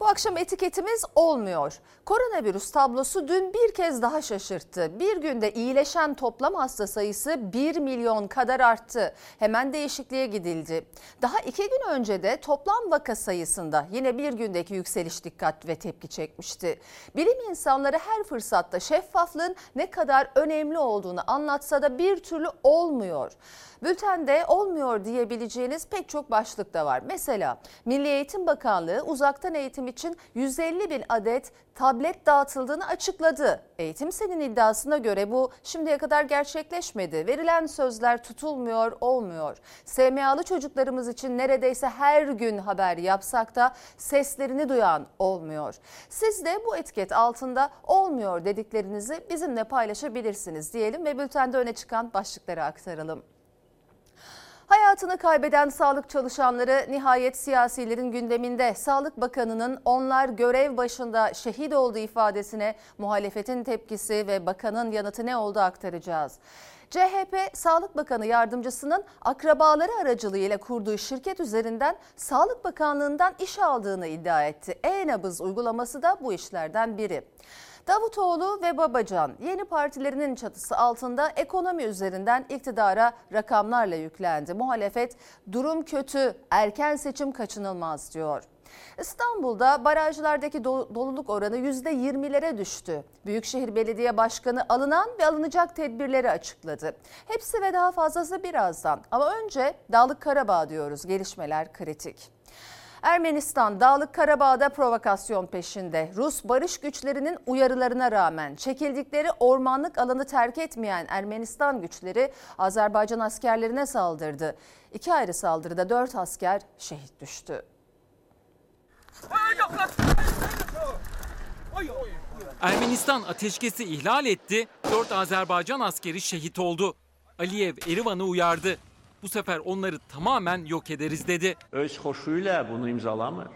Bu akşam etiketimiz olmuyor. Koronavirüs tablosu dün bir kez daha şaşırttı. Bir günde iyileşen toplam hasta sayısı 1 milyon kadar arttı. Hemen değişikliğe gidildi. Daha iki gün önce de toplam vaka sayısında yine bir gündeki yükseliş dikkat ve tepki çekmişti. Bilim insanları her fırsatta şeffaflığın ne kadar önemli olduğunu anlatsa da bir türlü olmuyor. Bültende olmuyor diyebileceğiniz pek çok başlık da var. Mesela Milli Eğitim Bakanlığı uzaktan eğitim için 150 bin adet tablet dağıtıldığını açıkladı. Eğitim Sen'in iddiasına göre bu şimdiye kadar gerçekleşmedi. Verilen sözler tutulmuyor, olmuyor. SMA'lı çocuklarımız için neredeyse her gün haber yapsak da seslerini duyan olmuyor. Siz de bu etiket altında olmuyor dediklerinizi bizimle paylaşabilirsiniz diyelim ve bültende öne çıkan başlıkları aktaralım. Hayatını kaybeden sağlık çalışanları nihayet siyasilerin gündeminde. Sağlık Bakanı'nın onlar görev başında şehit olduğu ifadesine muhalefetin tepkisi ve bakanın yanıtı ne oldu aktaracağız. CHP Sağlık Bakanı yardımcısının akrabaları aracılığıyla kurduğu şirket üzerinden Sağlık Bakanlığı'ndan iş aldığını iddia etti. E-nabız uygulaması da bu işlerden biri. Davutoğlu ve Babacan yeni partilerinin çatısı altında ekonomi üzerinden iktidara rakamlarla yüklendi. Muhalefet durum kötü, erken seçim kaçınılmaz diyor. İstanbul'da barajlardaki doluluk oranı %20'lere düştü. Büyükşehir Belediye Başkanı alınan ve alınacak tedbirleri açıkladı. Hepsi ve daha fazlası birazdan. Ama önce Dağlık Karabağ diyoruz. Gelişmeler kritik. Ermenistan Dağlık Karabağ'da provokasyon peşinde. Rus barış güçlerinin uyarılarına rağmen çekildikleri ormanlık alanı terk etmeyen Ermenistan güçleri Azerbaycan askerlerine saldırdı. İki ayrı saldırıda dört asker şehit düştü. Ermenistan ateşkesi ihlal etti, dört Azerbaycan askeri şehit oldu. Aliyev Erivan'ı uyardı. Bu sefer onları tamamen yok ederiz dedi. Öz hoşuyla bunu imzalamır.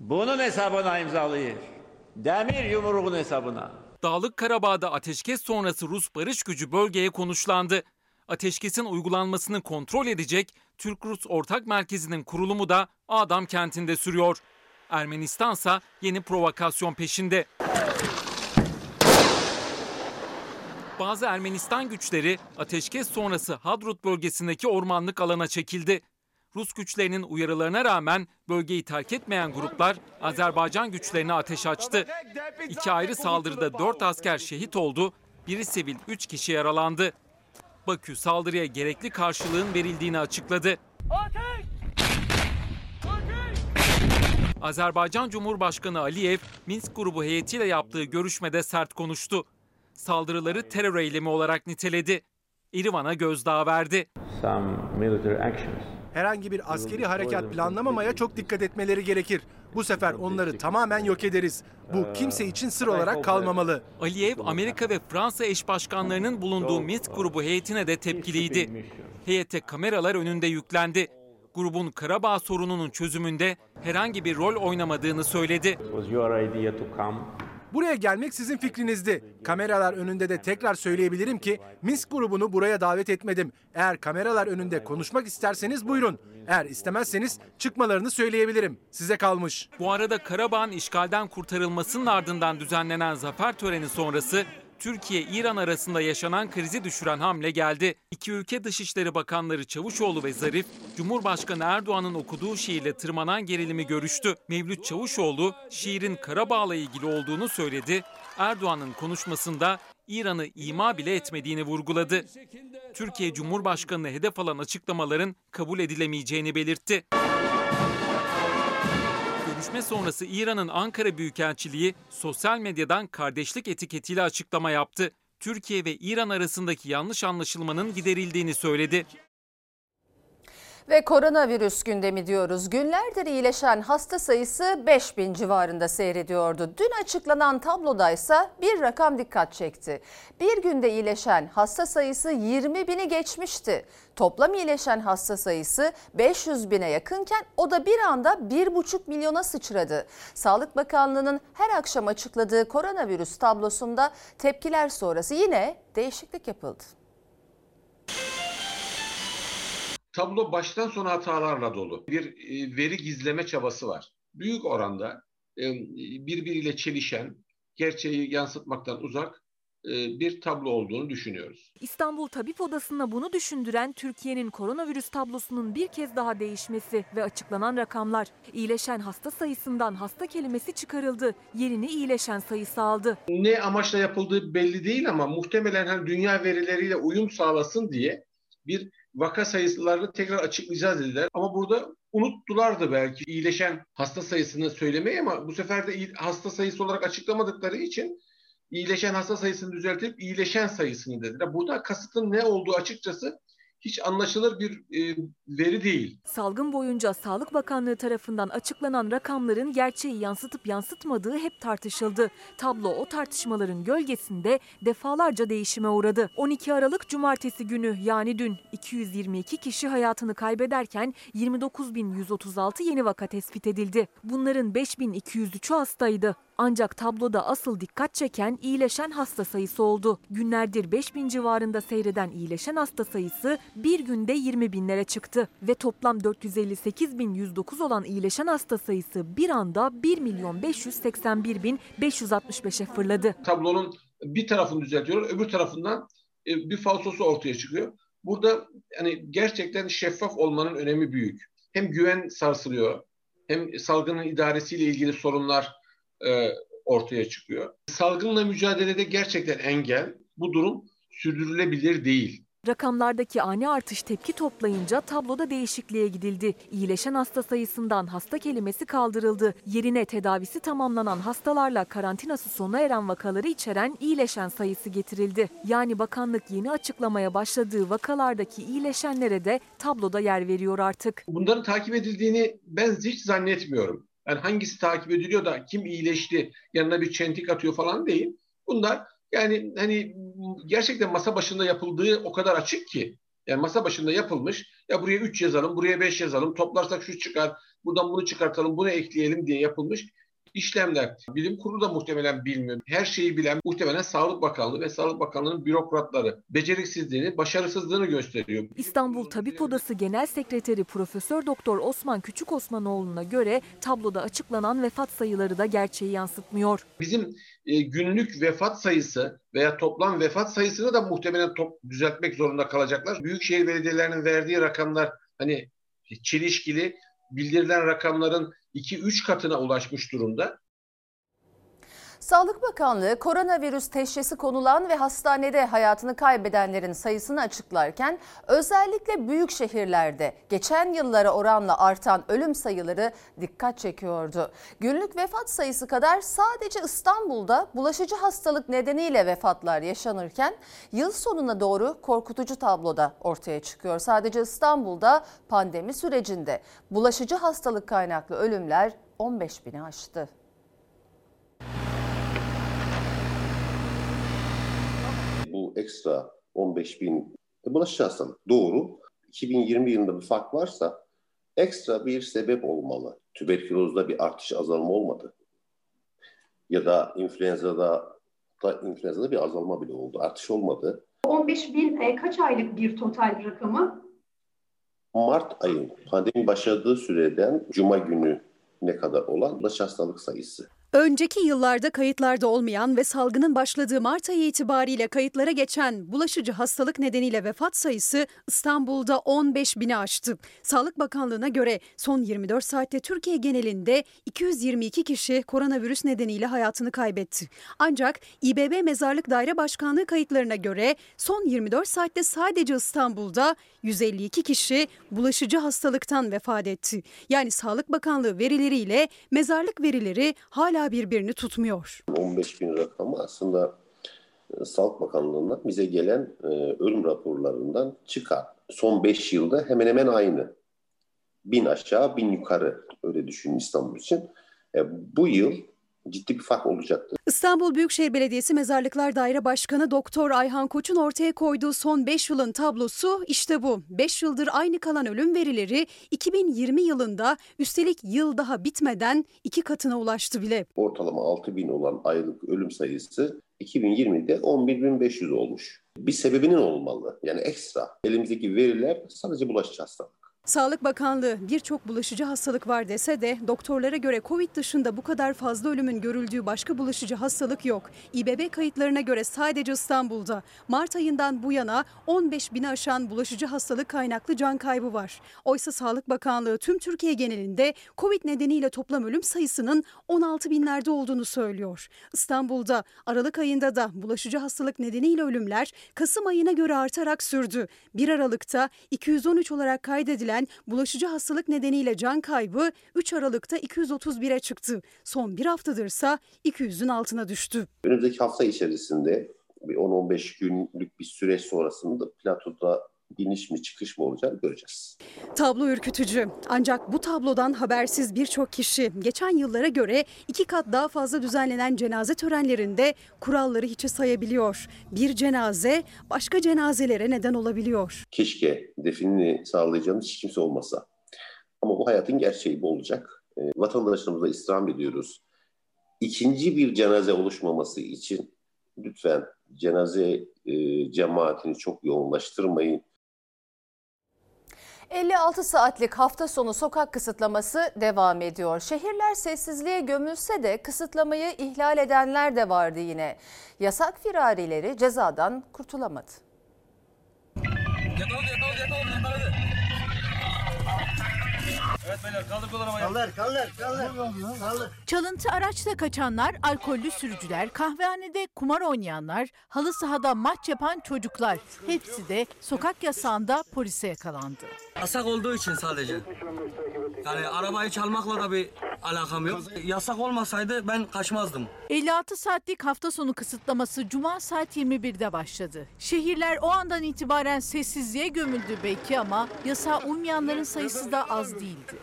Bunun hesabına imzalayır. Demir yumruğun hesabına. Dağlık Karabağ'da ateşkes sonrası Rus barış gücü bölgeye konuşlandı. Ateşkesin uygulanmasını kontrol edecek Türk-Rus Ortak Merkezi'nin kurulumu da Adam kentinde sürüyor. Ermenistansa yeni provokasyon peşinde. Bazı Ermenistan güçleri ateşkes sonrası Hadrut bölgesindeki ormanlık alana çekildi. Rus güçlerinin uyarılarına rağmen bölgeyi terk etmeyen gruplar Azerbaycan güçlerine ateş açtı. İki ayrı saldırıda dört asker şehit oldu, biri sivil üç kişi yaralandı. Bakü saldırıya gerekli karşılığın verildiğini açıkladı. Azerbaycan Cumhurbaşkanı Aliyev, Minsk grubu heyetiyle yaptığı görüşmede sert konuştu saldırıları terör eylemi olarak niteledi. İrivan'a gözdağı verdi. Herhangi bir askeri harekat planlamamaya çok dikkat etmeleri gerekir. Bu sefer onları tamamen yok ederiz. Bu kimse için sır olarak kalmamalı. Aliyev, Amerika ve Fransa eş başkanlarının bulunduğu Minsk grubu heyetine de tepkiliydi. Heyete kameralar önünde yüklendi. Grubun Karabağ sorununun çözümünde herhangi bir rol oynamadığını söyledi. Buraya gelmek sizin fikrinizdi. Kameralar önünde de tekrar söyleyebilirim ki Minsk grubunu buraya davet etmedim. Eğer kameralar önünde konuşmak isterseniz buyurun. Eğer istemezseniz çıkmalarını söyleyebilirim. Size kalmış. Bu arada Karabağ'ın işgalden kurtarılmasının ardından düzenlenen zafer töreni sonrası Türkiye-İran arasında yaşanan krizi düşüren hamle geldi. İki ülke Dışişleri Bakanları Çavuşoğlu ve Zarif, Cumhurbaşkanı Erdoğan'ın okuduğu şiirle tırmanan gerilimi görüştü. Mevlüt Çavuşoğlu, şiirin Karabağ'la ilgili olduğunu söyledi. Erdoğan'ın konuşmasında İran'ı ima bile etmediğini vurguladı. Türkiye Cumhurbaşkanı'nı hedef alan açıklamaların kabul edilemeyeceğini belirtti. Görüşme sonrası İran'ın Ankara Büyükelçiliği sosyal medyadan kardeşlik etiketiyle açıklama yaptı. Türkiye ve İran arasındaki yanlış anlaşılmanın giderildiğini söyledi. Ve koronavirüs gündemi diyoruz. Günlerdir iyileşen hasta sayısı 5000 civarında seyrediyordu. Dün açıklanan tablodaysa bir rakam dikkat çekti. Bir günde iyileşen hasta sayısı 20 bini geçmişti. Toplam iyileşen hasta sayısı 500 bine yakınken o da bir anda 1,5 milyona sıçradı. Sağlık Bakanlığı'nın her akşam açıkladığı koronavirüs tablosunda tepkiler sonrası yine değişiklik yapıldı. Tablo baştan sona hatalarla dolu. Bir e, veri gizleme çabası var. Büyük oranda e, birbiriyle çelişen, gerçeği yansıtmaktan uzak e, bir tablo olduğunu düşünüyoruz. İstanbul Tabip Odası'na bunu düşündüren Türkiye'nin koronavirüs tablosunun bir kez daha değişmesi ve açıklanan rakamlar. İyileşen hasta sayısından hasta kelimesi çıkarıldı. Yerini iyileşen sayısı aldı. Ne amaçla yapıldığı belli değil ama muhtemelen hani dünya verileriyle uyum sağlasın diye bir vaka sayılarını tekrar açıklayacağız dediler. Ama burada unuttulardı belki iyileşen hasta sayısını söylemeyi ama bu sefer de hasta sayısı olarak açıklamadıkları için iyileşen hasta sayısını düzeltip iyileşen sayısını dediler. Burada kasıtın ne olduğu açıkçası hiç anlaşılır bir e, veri değil. Salgın boyunca Sağlık Bakanlığı tarafından açıklanan rakamların gerçeği yansıtıp yansıtmadığı hep tartışıldı. Tablo o tartışmaların gölgesinde defalarca değişime uğradı. 12 Aralık Cumartesi günü yani dün 222 kişi hayatını kaybederken 29.136 yeni vaka tespit edildi. Bunların 5.203'ü hastaydı. Ancak tabloda asıl dikkat çeken iyileşen hasta sayısı oldu. Günlerdir 5000 civarında seyreden iyileşen hasta sayısı bir günde 20 binlere çıktı. Ve toplam 458.109 olan iyileşen hasta sayısı bir anda 1 milyon 581 bin 565'e fırladı. tablonun bir tarafını düzeltiyorlar, öbür tarafından e, bir falsosu ortaya çıkıyor. Burada hani gerçekten şeffaf olmanın önemi büyük. Hem güven sarsılıyor, hem salgının idaresiyle ilgili sorunlar e, ortaya çıkıyor. Salgınla mücadelede gerçekten engel, bu durum sürdürülebilir değil. Rakamlardaki ani artış tepki toplayınca tabloda değişikliğe gidildi. İyileşen hasta sayısından hasta kelimesi kaldırıldı. Yerine tedavisi tamamlanan hastalarla karantinası sona eren vakaları içeren iyileşen sayısı getirildi. Yani bakanlık yeni açıklamaya başladığı vakalardaki iyileşenlere de tabloda yer veriyor artık. Bunların takip edildiğini ben hiç zannetmiyorum. Yani hangisi takip ediliyor da kim iyileşti, yanına bir çentik atıyor falan değil. Bunlar yani hani gerçekten masa başında yapıldığı o kadar açık ki. Yani masa başında yapılmış. Ya buraya 3 yazalım, buraya 5 yazalım. Toplarsak şu çıkar. Buradan bunu çıkartalım, bunu ekleyelim diye yapılmış işlemler. Bilim kurulu da muhtemelen bilmiyor. Her şeyi bilen muhtemelen Sağlık Bakanlığı ve Sağlık Bakanlığı'nın bürokratları beceriksizliğini, başarısızlığını gösteriyor. İstanbul Tabip Odası Genel Sekreteri Profesör Doktor Osman Küçük Osmanoğlu'na göre tabloda açıklanan vefat sayıları da gerçeği yansıtmıyor. Bizim e, günlük vefat sayısı veya toplam vefat sayısını da muhtemelen top, düzeltmek zorunda kalacaklar. Büyükşehir belediyelerinin verdiği rakamlar hani çelişkili bildirilen rakamların 2-3 katına ulaşmış durumda. Sağlık Bakanlığı koronavirüs teşhisi konulan ve hastanede hayatını kaybedenlerin sayısını açıklarken özellikle büyük şehirlerde geçen yıllara oranla artan ölüm sayıları dikkat çekiyordu. Günlük vefat sayısı kadar sadece İstanbul'da bulaşıcı hastalık nedeniyle vefatlar yaşanırken yıl sonuna doğru korkutucu tabloda ortaya çıkıyor. Sadece İstanbul'da pandemi sürecinde bulaşıcı hastalık kaynaklı ölümler 15 bini aştı. Bu ekstra 15 bin bulaşıcı hastalık. Doğru. 2020 yılında bir fark varsa ekstra bir sebep olmalı. Tüberkülozda bir artış azalma olmadı. Ya da influenza'da da influenza'da bir azalma bile oldu. Artış olmadı. 15 bin e, kaç aylık bir total rakamı? Mart ayın pandemi başladığı süreden Cuma günü ne kadar olan bulaşıcı hastalık sayısı. Önceki yıllarda kayıtlarda olmayan ve salgının başladığı Mart ayı itibariyle kayıtlara geçen bulaşıcı hastalık nedeniyle vefat sayısı İstanbul'da 15 bini aştı. Sağlık Bakanlığı'na göre son 24 saatte Türkiye genelinde 222 kişi koronavirüs nedeniyle hayatını kaybetti. Ancak İBB Mezarlık Daire Başkanlığı kayıtlarına göre son 24 saatte sadece İstanbul'da 152 kişi bulaşıcı hastalıktan vefat etti. Yani Sağlık Bakanlığı verileriyle mezarlık verileri hala birbirini tutmuyor. 15 bin rakamı aslında e, Sağlık Bakanlığı'ndan bize gelen e, ölüm raporlarından çıkar. Son 5 yılda hemen hemen aynı. Bin aşağı, bin yukarı öyle düşünün İstanbul için. E, bu yıl ciddi bir fark olacaktır. İstanbul Büyükşehir Belediyesi Mezarlıklar Daire Başkanı Doktor Ayhan Koç'un ortaya koyduğu son 5 yılın tablosu işte bu. 5 yıldır aynı kalan ölüm verileri 2020 yılında üstelik yıl daha bitmeden iki katına ulaştı bile. Ortalama 6 bin olan aylık ölüm sayısı 2020'de 11.500 olmuş. Bir sebebinin olmalı. Yani ekstra. Elimizdeki veriler sadece bulaşıcı hastalık. Sağlık Bakanlığı birçok bulaşıcı hastalık var dese de doktorlara göre Covid dışında bu kadar fazla ölümün görüldüğü başka bulaşıcı hastalık yok. İBB kayıtlarına göre sadece İstanbul'da Mart ayından bu yana 15 bini aşan bulaşıcı hastalık kaynaklı can kaybı var. Oysa Sağlık Bakanlığı tüm Türkiye genelinde Covid nedeniyle toplam ölüm sayısının 16 binlerde olduğunu söylüyor. İstanbul'da Aralık ayında da bulaşıcı hastalık nedeniyle ölümler Kasım ayına göre artarak sürdü. 1 Aralık'ta 213 olarak kaydedilen bulaşıcı hastalık nedeniyle can kaybı 3 Aralık'ta 231'e çıktı. Son bir haftadırsa 200'ün altına düştü. Önümüzdeki hafta içerisinde bir 10-15 günlük bir süreç sonrasında platoda iniş mi çıkış mı olacağını göreceğiz. Tablo ürkütücü. Ancak bu tablodan habersiz birçok kişi geçen yıllara göre iki kat daha fazla düzenlenen cenaze törenlerinde kuralları hiçe sayabiliyor. Bir cenaze başka cenazelere neden olabiliyor. Keşke definini sağlayacağımız hiç kimse olmasa. Ama bu hayatın gerçeği bu olacak. E, vatandaşlarımıza istirham ediyoruz. İkinci bir cenaze oluşmaması için lütfen cenaze e, cemaatini çok yoğunlaştırmayın. 56 saatlik hafta sonu sokak kısıtlaması devam ediyor. Şehirler sessizliğe gömülse de kısıtlamayı ihlal edenler de vardı yine. Yasak firarileri cezadan kurtulamadı. Çalıntı araçla kaçanlar, alkollü sürücüler, kahvehanede kumar oynayanlar, halı sahada maç yapan çocuklar hepsi de sokak yasağında polise yakalandı. Yasak olduğu için sadece. Yani arabayı çalmakla da bir alakam yok. Yasak olmasaydı ben kaçmazdım. 56 saatlik hafta sonu kısıtlaması Cuma saat 21'de başladı. Şehirler o andan itibaren sessizliğe gömüldü belki ama yasağa uymayanların sayısı da az değildi.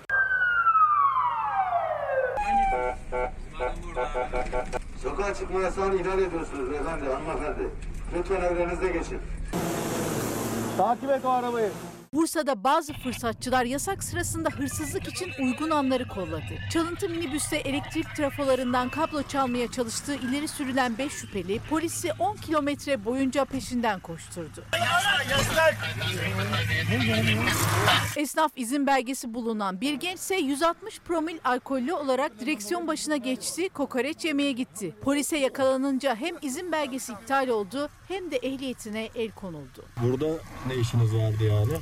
Sokağa çıkma yasağını ihlal ediyorsunuz beyefendi, hanımefendi. Lütfen evlerinize geçin. Takip et o arabayı. Bursa'da bazı fırsatçılar yasak sırasında hırsızlık için uygun anları kolladı. Çalıntı minibüste elektrik trafolarından kablo çalmaya çalıştığı ileri sürülen 5 şüpheli polisi 10 kilometre boyunca peşinden koşturdu. Esnaf izin belgesi bulunan bir genç ise 160 promil alkollü olarak direksiyon başına geçti, kokoreç yemeye gitti. Polise yakalanınca hem izin belgesi iptal oldu hem de ehliyetine el konuldu. Burada ne işiniz vardı yani?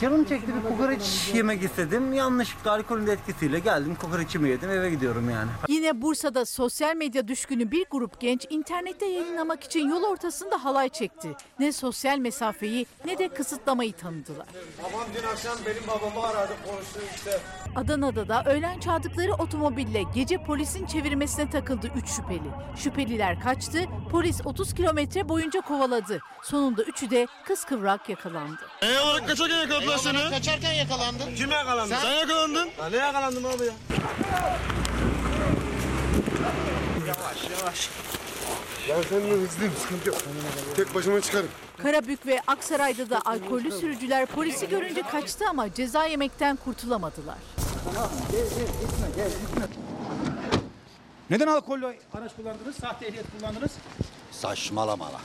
Canım çekti bir kokoreç yemek istedim. Yanlışlıkla alkolün de etkisiyle geldim kokoreçimi yedim eve gidiyorum yani. Yine Bursa'da sosyal medya düşkünü bir grup genç internette yayınlamak için yol ortasında halay çekti. Ne sosyal mesafeyi ne de kısıtlamayı tanıdılar. Babam dün akşam benim babamı aradı konuştu işte. Adana'da da öğlen çaldıkları otomobille gece polisin çevirmesine takıldı 3 şüpheli. Şüpheliler kaçtı, polis 30 kilometre boyunca kovaladı. Sonunda üçü de kıskıvrak yakalandı. Ne olarak yakaladılar seni? Kaçarken yakalandın. Kim yakalandı? Sen, yakalandın. Ben ne yakalandım abi ya? Yavaş yavaş. Ben seninle hızlıyım sıkıntı yok. Tek başıma çıkarım. Karabük ve Aksaray'da da alkollü sürücüler polisi görünce kaçtı ama ceza yemekten kurtulamadılar. Neden alkollü araç kullandınız? Sahte ehliyet kullandınız? Saçmalama lan.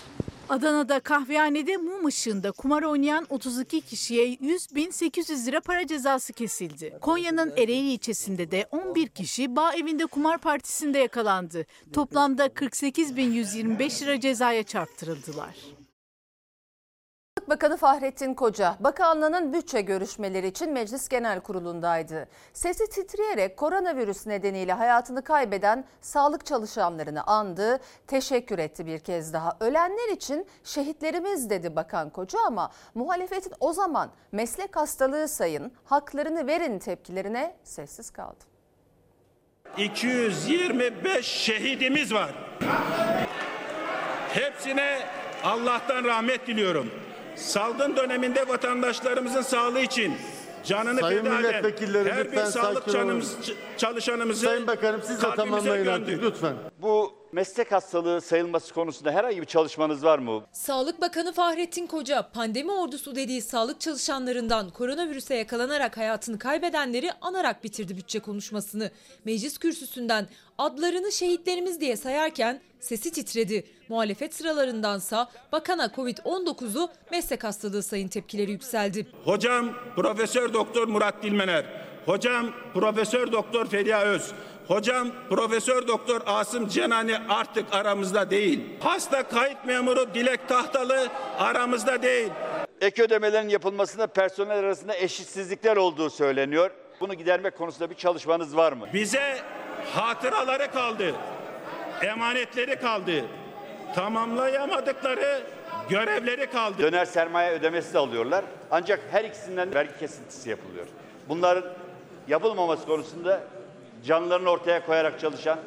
Adana'da kahvehanede mum ışığında kumar oynayan 32 kişiye 100.800 lira para cezası kesildi. Konya'nın Ereğli ilçesinde de 11 kişi bağ evinde kumar partisinde yakalandı. Toplamda 48.125 lira cezaya çarptırıldılar. Sağlık Bakanı Fahrettin Koca, bakanlığının bütçe görüşmeleri için Meclis Genel Kurulu'ndaydı. Sesi titreyerek koronavirüs nedeniyle hayatını kaybeden sağlık çalışanlarını andı, teşekkür etti bir kez daha. Ölenler için şehitlerimiz dedi Bakan Koca ama muhalefetin o zaman meslek hastalığı sayın, haklarını verin tepkilerine sessiz kaldı. 225 şehidimiz var. Hepsine Allah'tan rahmet diliyorum. Salgın döneminde vatandaşlarımızın sağlığı için canını Sayın feda eden milletvekilleri, her bir lütfen sağlık sakin olun. canımız, çalışanımızı Sayın Bakanım siz de kalbimize tamamlayın artık lütfen. Bu Meslek hastalığı sayılması konusunda herhangi bir çalışmanız var mı? Sağlık Bakanı Fahrettin Koca pandemi ordusu dediği sağlık çalışanlarından koronavirüse yakalanarak hayatını kaybedenleri anarak bitirdi bütçe konuşmasını. Meclis kürsüsünden adlarını şehitlerimiz diye sayarken sesi titredi. Muhalefet sıralarındansa bakana Covid-19'u meslek hastalığı sayın tepkileri yükseldi. Hocam Profesör Doktor Murat Dilmener, hocam Profesör Doktor Feriha Öz, hocam Profesör Doktor Asım Cenani artık aramızda değil. Hasta kayıt memuru Dilek Tahtalı aramızda değil. Ek ödemelerin yapılmasında personel arasında eşitsizlikler olduğu söyleniyor. Bunu gidermek konusunda bir çalışmanız var mı? Bize hatıraları kaldı, emanetleri kaldı, tamamlayamadıkları görevleri kaldı. Döner sermaye ödemesi de alıyorlar. Ancak her ikisinden de vergi kesintisi yapılıyor. Bunların yapılmaması konusunda canlarını ortaya koyarak çalışan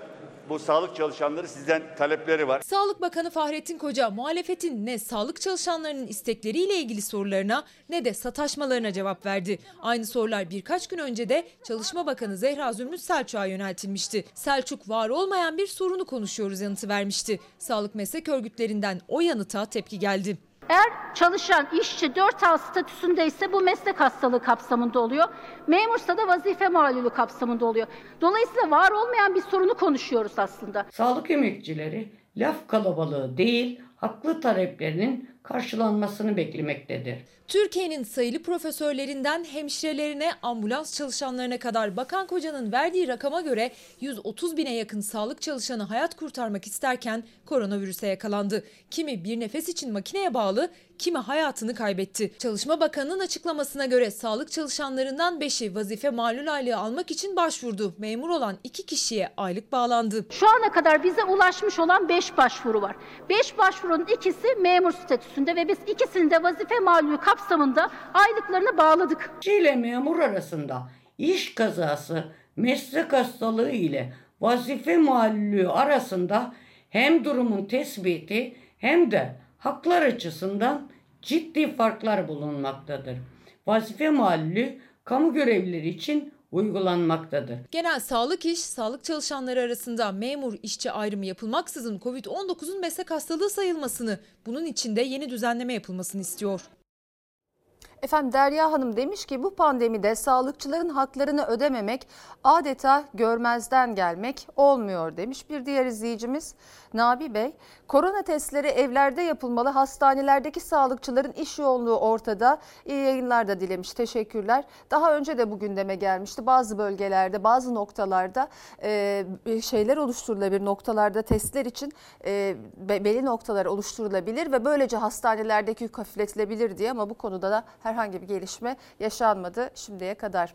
bu sağlık çalışanları sizden talepleri var. Sağlık Bakanı Fahrettin Koca muhalefetin ne sağlık çalışanlarının istekleriyle ilgili sorularına ne de sataşmalarına cevap verdi. Aynı sorular birkaç gün önce de Çalışma Bakanı Zehra Zümrüt Selçuk'a yöneltilmişti. Selçuk var olmayan bir sorunu konuşuyoruz yanıtı vermişti. Sağlık meslek örgütlerinden o yanıta tepki geldi. Eğer çalışan işçi 4A statüsündeyse bu meslek hastalığı kapsamında oluyor. Memursa da vazife malulü kapsamında oluyor. Dolayısıyla var olmayan bir sorunu konuşuyoruz aslında. Sağlık emekçileri laf kalabalığı değil, haklı taleplerinin karşılanmasını beklemektedir. Türkiye'nin sayılı profesörlerinden hemşirelerine, ambulans çalışanlarına kadar Bakan Koca'nın verdiği rakama göre 130 bine yakın sağlık çalışanı hayat kurtarmak isterken koronavirüse yakalandı. Kimi bir nefes için makineye bağlı, kimi hayatını kaybetti. Çalışma Bakanı'nın açıklamasına göre sağlık çalışanlarından 5'i vazife malul aylığı almak için başvurdu. Memur olan 2 kişiye aylık bağlandı. Şu ana kadar bize ulaşmış olan 5 başvuru var. 5 başvurunun ikisi memur statüsünde ve biz ikisini de vazife malulü kapsamında aylıklarını bağladık. İşçi memur arasında iş kazası, meslek hastalığı ile vazife muallülüğü arasında hem durumun tespiti hem de haklar açısından ciddi farklar bulunmaktadır. Vazife muallülüğü kamu görevlileri için uygulanmaktadır. Genel sağlık iş, sağlık çalışanları arasında memur işçi ayrımı yapılmaksızın Covid-19'un meslek hastalığı sayılmasını, bunun için de yeni düzenleme yapılmasını istiyor. Efendim Derya Hanım demiş ki bu pandemide sağlıkçıların haklarını ödememek adeta görmezden gelmek olmuyor demiş. Bir diğer izleyicimiz Nabi Bey, korona testleri evlerde yapılmalı hastanelerdeki sağlıkçıların iş yoğunluğu ortada. İyi yayınlar da dilemiş teşekkürler. Daha önce de bu gündeme gelmişti bazı bölgelerde bazı noktalarda e, şeyler oluşturulabilir noktalarda testler için e, belli noktalar oluşturulabilir ve böylece hastanelerdeki yük hafifletilebilir diye ama bu konuda da herhangi bir gelişme yaşanmadı şimdiye kadar.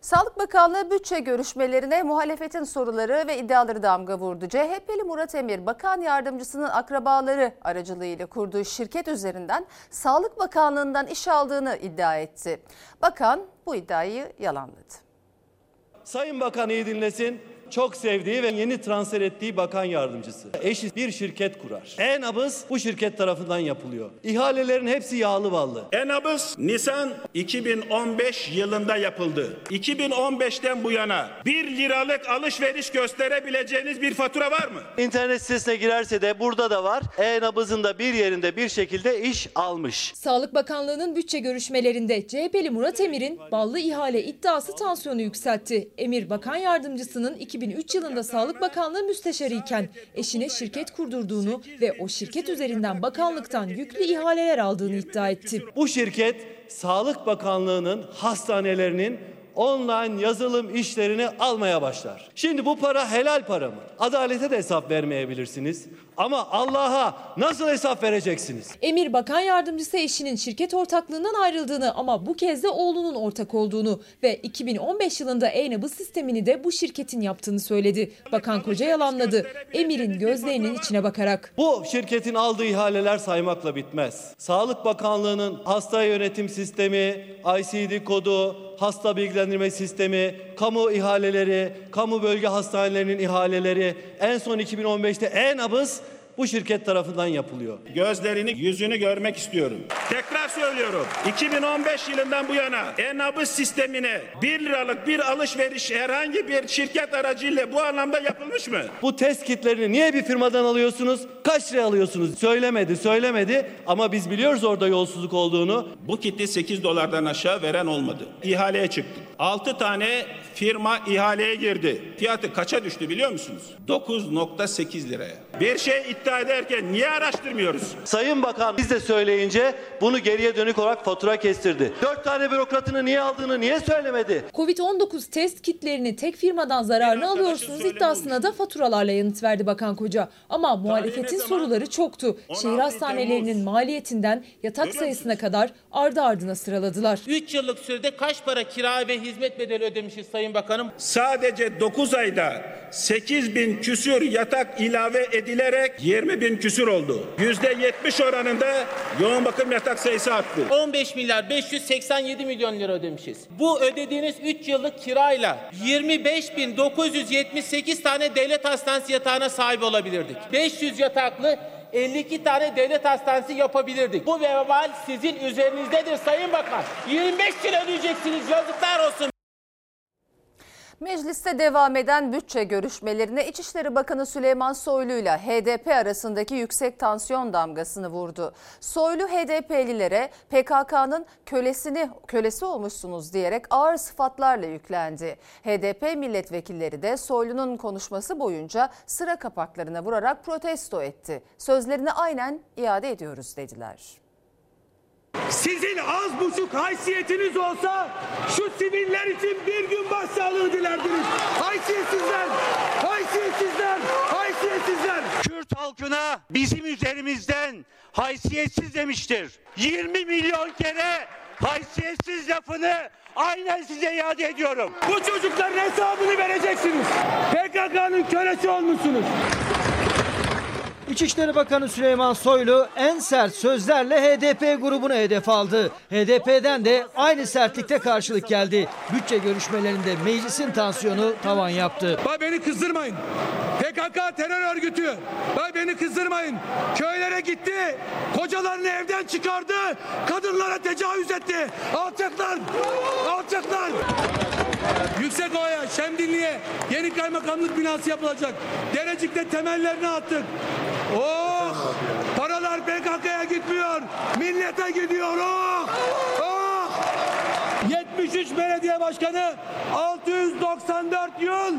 Sağlık Bakanlığı bütçe görüşmelerine muhalefetin soruları ve iddiaları damga vurdu. CHP'li Murat Emir, bakan yardımcısının akrabaları aracılığıyla kurduğu şirket üzerinden Sağlık Bakanlığı'ndan iş aldığını iddia etti. Bakan bu iddiayı yalanladı. Sayın Bakan iyi dinlesin çok sevdiği ve yeni transfer ettiği bakan yardımcısı. Eşi bir şirket kurar. E-nabız bu şirket tarafından yapılıyor. İhalelerin hepsi yağlı ballı. E-nabız Nisan 2015 yılında yapıldı. 2015'ten bu yana 1 liralık alışveriş gösterebileceğiniz bir fatura var mı? İnternet sitesine girerse de burada da var. E-nabızın da bir yerinde bir şekilde iş almış. Sağlık Bakanlığı'nın bütçe görüşmelerinde CHP'li Murat Emir'in ballı ihale iddiası tansiyonu yükseltti. Emir Bakan Yardımcısının 2003 yılında Sağlık Bakanlığı müsteşarı iken eşine şirket kurdurduğunu ve o şirket üzerinden bakanlıktan yüklü ihaleler aldığını iddia etti. Bu şirket Sağlık Bakanlığı'nın hastanelerinin online yazılım işlerini almaya başlar. Şimdi bu para helal para mı? Adalete de hesap vermeyebilirsiniz. Ama Allah'a nasıl hesap vereceksiniz? Emir Bakan Yardımcısı eşinin şirket ortaklığından ayrıldığını ama bu kez de oğlunun ortak olduğunu ve 2015 yılında e-nabız sistemini de bu şirketin yaptığını söyledi. Bakan Koca yalanladı. Emir'in gözlerinin içine bakarak. Bu şirketin aldığı ihaleler saymakla bitmez. Sağlık Bakanlığı'nın hasta yönetim sistemi, ICD kodu, hasta bilgilendirme sistemi, kamu ihaleleri, kamu bölge hastanelerinin ihaleleri, en son 2015'te e-nabız bu şirket tarafından yapılıyor. Gözlerini, yüzünü görmek istiyorum. Tekrar söylüyorum. 2015 yılından bu yana e-nabız sistemine 1 liralık bir alışveriş herhangi bir şirket aracıyla bu anlamda yapılmış mı? Bu test kitlerini niye bir firmadan alıyorsunuz? Kaç liraya alıyorsunuz? Söylemedi, söylemedi ama biz biliyoruz orada yolsuzluk olduğunu. Bu kiti 8 dolardan aşağı veren olmadı. İhaleye çıktı. 6 tane firma ihaleye girdi. Fiyatı kaça düştü biliyor musunuz? 9.8 liraya. Bir şey iddia ederken niye araştırmıyoruz? Sayın Bakan biz de söyleyince bunu geriye dönük olarak fatura kestirdi. Dört tane bürokratını niye aldığını niye söylemedi? Covid-19 test kitlerini tek firmadan zararını alıyorsunuz iddiasına da faturalarla yanıt verdi Bakan Koca. Ama muhalefetin soruları çoktu. Şehir hastanelerinin maliyetinden yatak sayısına kadar ardı ardına sıraladılar. 3 yıllık sürede kaç para kira ve hizmet bedeli ödemişiz Sayın Bakanım? Sadece 9 ayda 8 bin küsür yatak ilave edilerek 20 bin küsür oldu. %70 oranında yoğun bakım yatak sayısı arttı. 15 milyar 587 milyon lira ödemişiz. Bu ödediğiniz 3 yıllık kirayla 25.978 tane devlet hastanesi yatağına sahip olabilirdik. 500 yataklı 52 tane devlet hastanesi yapabilirdik. Bu vebal sizin üzerinizdedir Sayın Bakan. 25 yıl ödeyeceksiniz yazıklar olsun. Mecliste devam eden bütçe görüşmelerine İçişleri Bakanı Süleyman Soylu ile HDP arasındaki yüksek tansiyon damgasını vurdu. Soylu HDP'lilere PKK'nın kölesini kölesi olmuşsunuz diyerek ağır sıfatlarla yüklendi. HDP milletvekilleri de Soylu'nun konuşması boyunca sıra kapaklarına vurarak protesto etti. Sözlerini aynen iade ediyoruz dediler. Sizin az buçuk haysiyetiniz olsa şu siviller için bir gün başsağlığı dilerdiniz. Haysiyetsizler, haysiyetsizler, haysiyetsizler. Kürt halkına bizim üzerimizden haysiyetsiz demiştir. 20 milyon kere haysiyetsiz lafını aynen size iade ediyorum. Bu çocukların hesabını vereceksiniz. PKK'nın kölesi olmuşsunuz. İçişleri Bakanı Süleyman Soylu en sert sözlerle HDP grubunu hedef aldı. HDP'den de aynı sertlikte karşılık geldi. Bütçe görüşmelerinde meclisin tansiyonu tavan yaptı. Bay beni kızdırmayın. PKK terör örgütü. Bay beni kızdırmayın. Köylere gitti. Kocalarını evden çıkardı. Kadınlara tecavüz etti. Alçaklar. Alçaklar. Yüksekova'ya, Şemdinli'ye yeni kaymakamlık binası yapılacak. Derecik'te temellerini attık. Oh! Paralar PKK'ya gitmiyor. Millete gidiyor. Oh! Oh! 73 belediye başkanı 694 yıl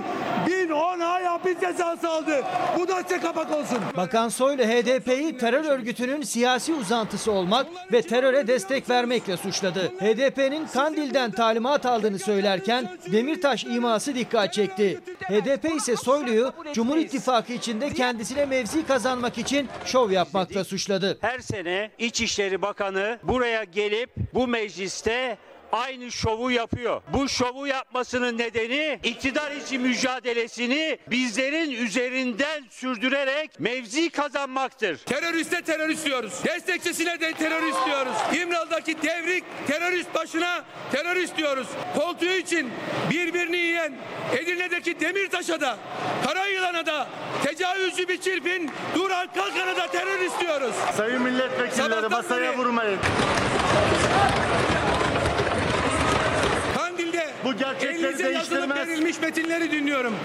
1010 ay hapis cezası aldı. Bu da size kapak olsun. Bakan Soylu HDP'yi terör örgütünün siyasi uzantısı olmak ve teröre destek vermekle suçladı. HDP'nin Kandil'den talimat aldığını söylerken Demirtaş iması dikkat çekti. HDP ise Soylu'yu Cumhur İttifakı içinde kendisine mevzi kazanmak için şov yapmakla suçladı. Her sene İçişleri Bakanı buraya gelip bu mecliste aynı şovu yapıyor. Bu şovu yapmasının nedeni iktidar için mücadelesini bizlerin üzerinden sürdürerek mevzi kazanmaktır. Teröriste terörist diyoruz. Destekçisine de terörist diyoruz. İmralı'daki devrik terörist başına terörist diyoruz. Koltuğu için birbirini yiyen Edirne'deki Demirtaş'a da Karayılan'a da tecavüzcü bir çirpin Duran Kalkan'a da terörist diyoruz. Sayın milletvekilleri masaya vurmayın. Bu gerçekleri elinize yazılıp değiştirmez. verilmiş metinleri dinliyorum.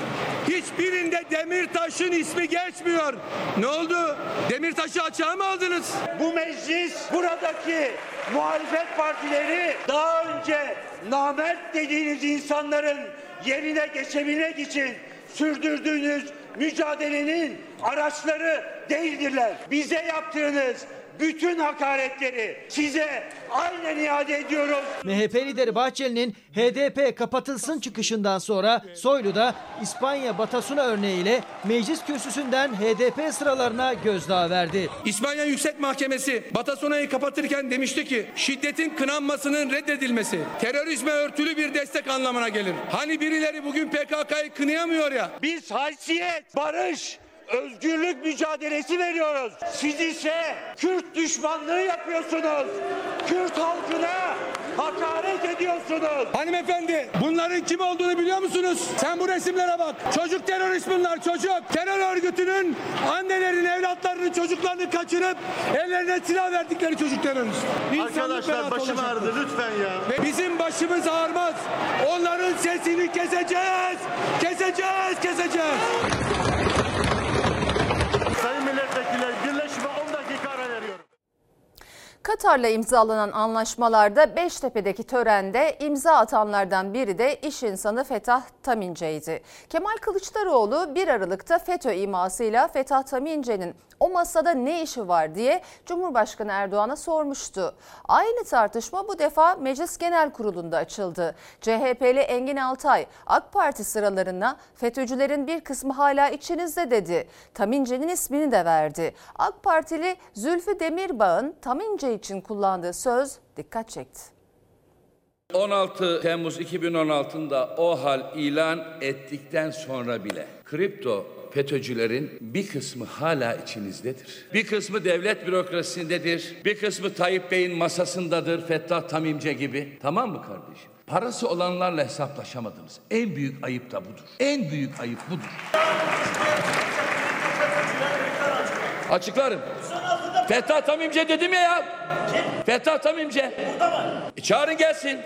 Hiçbirinde Demirtaş'ın ismi geçmiyor. Ne oldu? Demirtaş'ı açığa mı aldınız? Bu meclis buradaki muhalefet partileri daha önce namert dediğiniz insanların yerine geçebilmek için sürdürdüğünüz mücadelenin araçları değildirler. Bize yaptığınız bütün hakaretleri size aynen iade ediyoruz. MHP lideri Bahçeli'nin HDP kapatılsın çıkışından sonra Soylu da İspanya Batasuna örneğiyle meclis kürsüsünden HDP sıralarına gözdağı verdi. İspanya Yüksek Mahkemesi Batasona'yı kapatırken demişti ki şiddetin kınanmasının reddedilmesi terörizme örtülü bir destek anlamına gelir. Hani birileri bugün PKK'yı kınayamıyor ya. Biz haysiyet, barış, özgürlük mücadelesi veriyoruz. Siz ise Kürt düşmanlığı yapıyorsunuz. Kürt halkına hakaret ediyorsunuz. Hanımefendi bunların kim olduğunu biliyor musunuz? Sen bu resimlere bak. Çocuk terörist bunlar çocuk. Terör örgütünün annelerin evlatlarını çocuklarını kaçırıp ellerine silah verdikleri çocuk terörist. İnsanlık Arkadaşlar başım olacak. ağrıdı lütfen ya. Ve bizim başımız ağrımaz. Onların sesini keseceğiz. Keseceğiz, keseceğiz. Sayın milletvekilleri birleşime 10 dakika ara veriyorum. Katar'la imzalanan anlaşmalarda Beştepe'deki törende imza atanlardan biri de iş insanı Fetah Tamince'ydi. Kemal Kılıçdaroğlu 1 Aralık'ta FETÖ imasıyla Fetah Tamince'nin o masada ne işi var diye Cumhurbaşkanı Erdoğan'a sormuştu. Aynı tartışma bu defa Meclis Genel Kurulu'nda açıldı. CHP'li Engin Altay AK Parti sıralarına FETÖ'cülerin bir kısmı hala içinizde dedi. Tamince'nin ismini de verdi. AK Partili Zülfü Demirbağ'ın Tamince için kullandığı söz dikkat çekti. 16 Temmuz 2016'da o hal ilan ettikten sonra bile kripto FETÖ'cülerin bir kısmı hala içinizdedir. Bir kısmı devlet bürokrasisindedir. Bir kısmı Tayyip Bey'in masasındadır. Fettah Tamimce gibi. Tamam mı kardeşim? Parası olanlarla hesaplaşamadınız. En büyük ayıp da budur. En büyük ayıp budur. Açıklarım. Fettah Tamimce dedim ya ya. Fettah Tamimce. E, çağırın gelsin.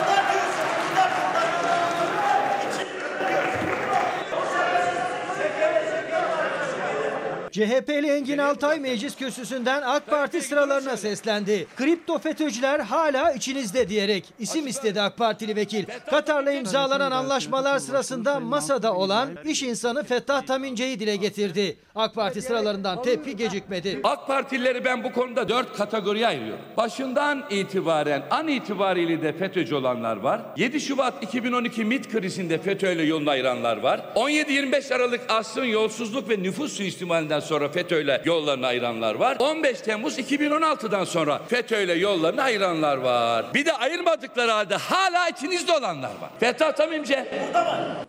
CHP'li Engin Altay meclis kürsüsünden AK Parti sıralarına seslendi. Kripto FETÖ'cüler hala içinizde diyerek isim istedi AK Partili vekil. Katar'la imzalanan anlaşmalar sırasında masada olan iş insanı Fettah Tamince'yi dile getirdi. AK Parti sıralarından tepki gecikmedi. AK Partilileri ben bu konuda dört kategoriye ayırıyorum. Başından itibaren an itibariyle de FETÖ'cü olanlar var. 7 Şubat 2012 MİT krizinde FETÖ'yle yolunu ayıranlar var. 17-25 Aralık asrın yolsuzluk ve nüfus suistimalinden sonra FETÖ'yle yollarını ayıranlar var. 15 Temmuz 2016'dan sonra FETÖ'yle yollarını ayıranlar var. Bir de ayırmadıkları halde hala içinizde olanlar var. Fettah Tamimce.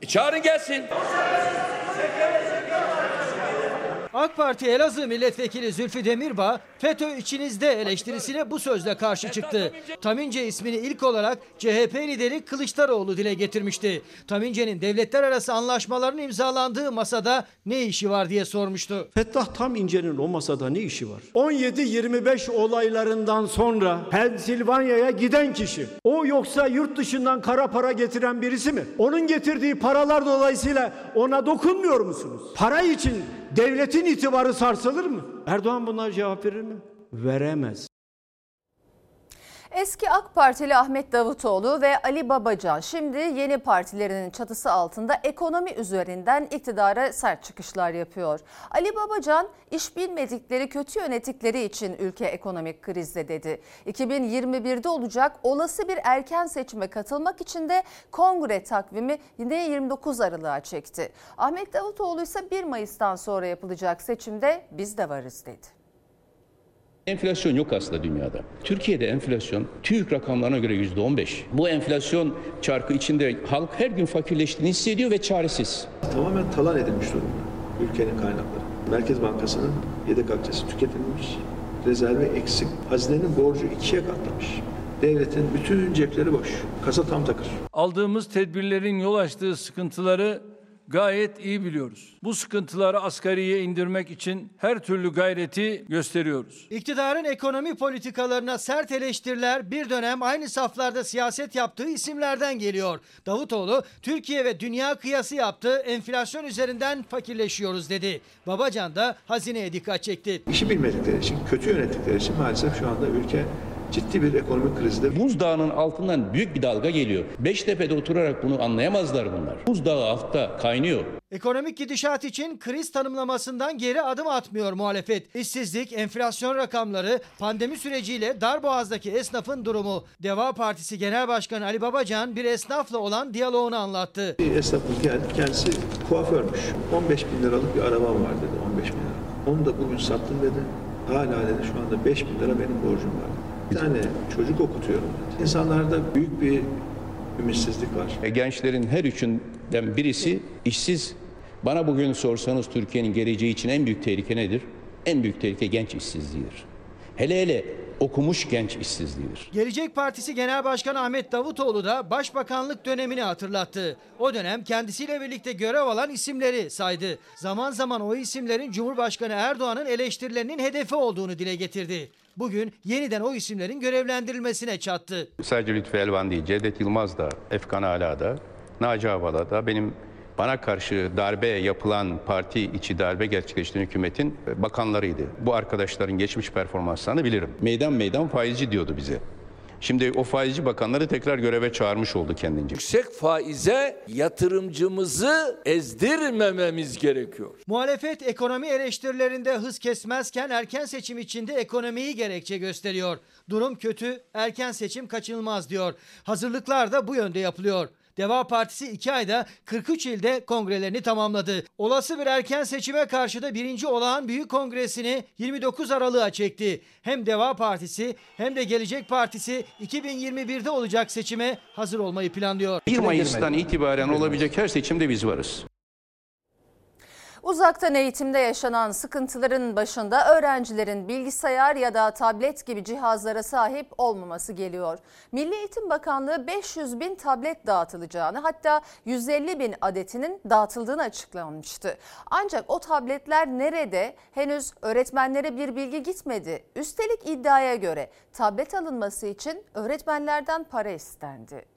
E, çağırın gelsin. AK Parti Elazığ Milletvekili Zülfü Demirbağ FETÖ içinizde eleştirisine bu sözle karşı çıktı. Tamince ismini ilk olarak CHP lideri Kılıçdaroğlu dile getirmişti. Tamince'nin devletler arası anlaşmaların imzalandığı masada ne işi var diye sormuştu. Fettah Tam İnce'nin o masada ne işi var? 17-25 olaylarından sonra Pensilvanya'ya giden kişi. O yoksa yurt dışından kara para getiren birisi mi? Onun getirdiği paralar dolayısıyla ona dokunmuyor musunuz? Para için devletin itibarı sarsılır mı? Erdoğan bunlara cevap verir mi? Veremez. Eski AK Partili Ahmet Davutoğlu ve Ali Babacan şimdi yeni partilerinin çatısı altında ekonomi üzerinden iktidara sert çıkışlar yapıyor. Ali Babacan iş bilmedikleri kötü yönettikleri için ülke ekonomik krizde dedi. 2021'de olacak olası bir erken seçime katılmak için de kongre takvimi yine 29 Aralık'a çekti. Ahmet Davutoğlu ise 1 Mayıs'tan sonra yapılacak seçimde biz de varız dedi. Enflasyon yok aslında dünyada. Türkiye'de enflasyon TÜİK rakamlarına göre yüzde on beş. Bu enflasyon çarkı içinde halk her gün fakirleştiğini hissediyor ve çaresiz. Tamamen talan edilmiş durumda ülkenin kaynakları. Merkez Bankası'nın yedek akçesi tüketilmiş, rezervi eksik, hazinenin borcu ikiye katlamış. Devletin bütün cepleri boş, kasa tam takır. Aldığımız tedbirlerin yol açtığı sıkıntıları gayet iyi biliyoruz. Bu sıkıntıları asgariye indirmek için her türlü gayreti gösteriyoruz. İktidarın ekonomi politikalarına sert eleştiriler bir dönem aynı saflarda siyaset yaptığı isimlerden geliyor. Davutoğlu Türkiye ve dünya kıyası yaptı, enflasyon üzerinden fakirleşiyoruz dedi. Babacan da hazineye dikkat çekti. İşi bilmedikleri için, kötü yönettikleri için maalesef şu anda ülke ciddi bir ekonomik krizde. Buzdağının altından büyük bir dalga geliyor. Beştepe'de oturarak bunu anlayamazlar bunlar. Buzdağı altta kaynıyor. Ekonomik gidişat için kriz tanımlamasından geri adım atmıyor muhalefet. İşsizlik, enflasyon rakamları, pandemi süreciyle Darboğaz'daki esnafın durumu. Deva Partisi Genel Başkanı Ali Babacan bir esnafla olan diyaloğunu anlattı. Bir esnafımız geldi, kendisi kuaförmüş. 15 bin liralık bir arabam var dedi, 15 bin lira. Onu da bugün sattım dedi. Hala dedi şu anda 5 bin lira benim borcum var. Bir tane çocuk okutuyorum. İnsanlarda büyük bir ümitsizlik var. E, gençlerin her üçünden birisi işsiz. Bana bugün sorsanız Türkiye'nin geleceği için en büyük tehlike nedir? En büyük tehlike genç işsizliğidir. Hele hele okumuş genç işsizliğidir. Gelecek Partisi Genel Başkanı Ahmet Davutoğlu da başbakanlık dönemini hatırlattı. O dönem kendisiyle birlikte görev alan isimleri saydı. Zaman zaman o isimlerin Cumhurbaşkanı Erdoğan'ın eleştirilerinin hedefi olduğunu dile getirdi. Bugün yeniden o isimlerin görevlendirilmesine çattı. Sadece Lütfü Elvan değil, Cevdet Yılmaz da, Efkan Ala da, Naci Avala da benim bana karşı darbe yapılan parti içi darbe gerçekleştiren hükümetin bakanlarıydı. Bu arkadaşların geçmiş performanslarını bilirim. Meydan meydan faizci diyordu bize. Şimdi o faizci bakanları tekrar göreve çağırmış oldu kendince. Yüksek faize yatırımcımızı ezdirmememiz gerekiyor. Muhalefet ekonomi eleştirilerinde hız kesmezken erken seçim içinde ekonomiyi gerekçe gösteriyor. Durum kötü, erken seçim kaçınılmaz diyor. Hazırlıklar da bu yönde yapılıyor. Deva Partisi 2 ayda 43 ilde kongrelerini tamamladı. Olası bir erken seçime karşı da birinci olağan büyük kongresini 29 Aralık'a çekti. Hem Deva Partisi hem de Gelecek Partisi 2021'de olacak seçime hazır olmayı planlıyor. 1 Mayıs'tan itibaren olabilecek her seçimde biz varız. Uzaktan eğitimde yaşanan sıkıntıların başında öğrencilerin bilgisayar ya da tablet gibi cihazlara sahip olmaması geliyor. Milli Eğitim Bakanlığı 500 bin tablet dağıtılacağını hatta 150 bin adetinin dağıtıldığını açıklamıştı. Ancak o tabletler nerede henüz öğretmenlere bir bilgi gitmedi. Üstelik iddiaya göre tablet alınması için öğretmenlerden para istendi.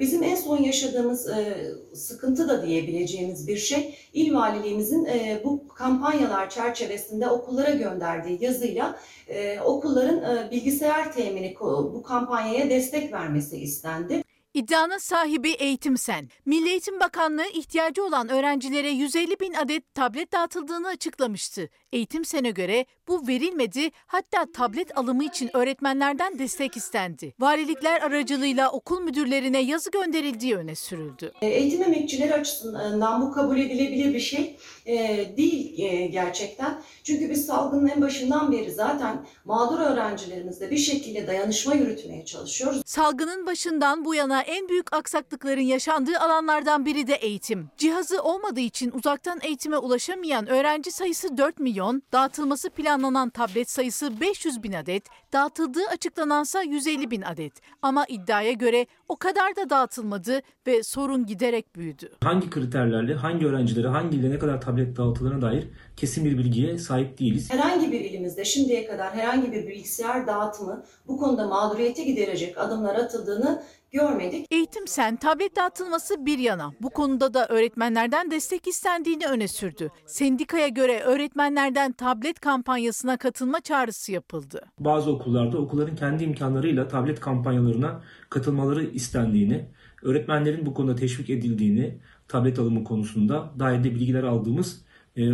Bizim en son yaşadığımız e, sıkıntı da diyebileceğimiz bir şey il valiliğimizin e, bu kampanyalar çerçevesinde okullara gönderdiği yazıyla e, okulların bilgisayar temini bu kampanyaya destek vermesi istendi. İddianın sahibi Eğitim Sen. Milli Eğitim Bakanlığı ihtiyacı olan öğrencilere 150 bin adet tablet dağıtıldığını açıklamıştı. Eğitim Sen'e göre bu verilmedi hatta tablet alımı için öğretmenlerden destek istendi. Valilikler aracılığıyla okul müdürlerine yazı gönderildiği öne sürüldü. E, eğitim emekçileri açısından bu kabul edilebilir bir şey e, değil e, gerçekten. Çünkü biz salgının en başından beri zaten mağdur öğrencilerimizle bir şekilde dayanışma yürütmeye çalışıyoruz. Salgının başından bu yana en büyük aksaklıkların yaşandığı alanlardan biri de eğitim. Cihazı olmadığı için uzaktan eğitime ulaşamayan öğrenci sayısı 4 milyon, dağıtılması planlanan tablet sayısı 500 bin adet, dağıtıldığı açıklanansa 150 bin adet. Ama iddiaya göre o kadar da dağıtılmadı ve sorun giderek büyüdü. Hangi kriterlerle, hangi öğrencilere, hangi ilde ne kadar tablet dağıtıldığına dair kesin bir bilgiye sahip değiliz. Herhangi bir ilimizde şimdiye kadar herhangi bir bilgisayar dağıtımı bu konuda mağduriyeti giderecek adımlar atıldığını görmedik. Eğitim Sen tablet dağıtılması bir yana bu konuda da öğretmenlerden destek istendiğini öne sürdü. Sendikaya göre öğretmenlerden tablet kampanyasına katılma çağrısı yapıldı. Bazı okullarda okulların kendi imkanlarıyla tablet kampanyalarına katılmaları istendiğini, öğretmenlerin bu konuda teşvik edildiğini, tablet alımı konusunda dair de bilgiler aldığımız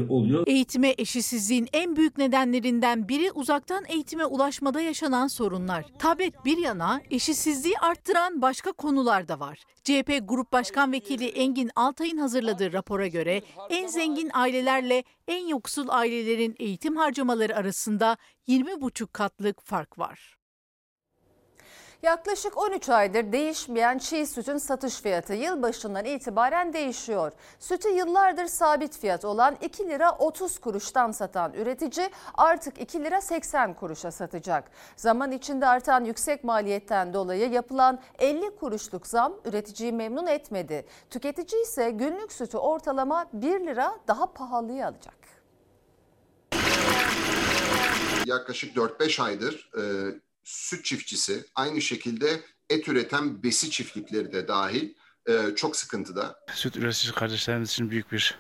oluyor. Eğitime eşitsizliğin en büyük nedenlerinden biri uzaktan eğitime ulaşmada yaşanan sorunlar. Tablet bir yana eşitsizliği arttıran başka konular da var. CHP Grup Başkan Vekili Engin Altay'ın hazırladığı rapora göre en zengin ailelerle en yoksul ailelerin eğitim harcamaları arasında 20,5 katlık fark var. Yaklaşık 13 aydır değişmeyen çiğ sütün satış fiyatı yılbaşından itibaren değişiyor. Sütü yıllardır sabit fiyat olan 2 lira 30 kuruştan satan üretici artık 2 lira 80 kuruşa satacak. Zaman içinde artan yüksek maliyetten dolayı yapılan 50 kuruşluk zam üreticiyi memnun etmedi. Tüketici ise günlük sütü ortalama 1 lira daha pahalıya alacak. Yaklaşık 4-5 aydır e, süt çiftçisi, aynı şekilde et üreten besi çiftlikleri de dahil e, çok sıkıntıda. Süt üretici kardeşlerimiz için büyük bir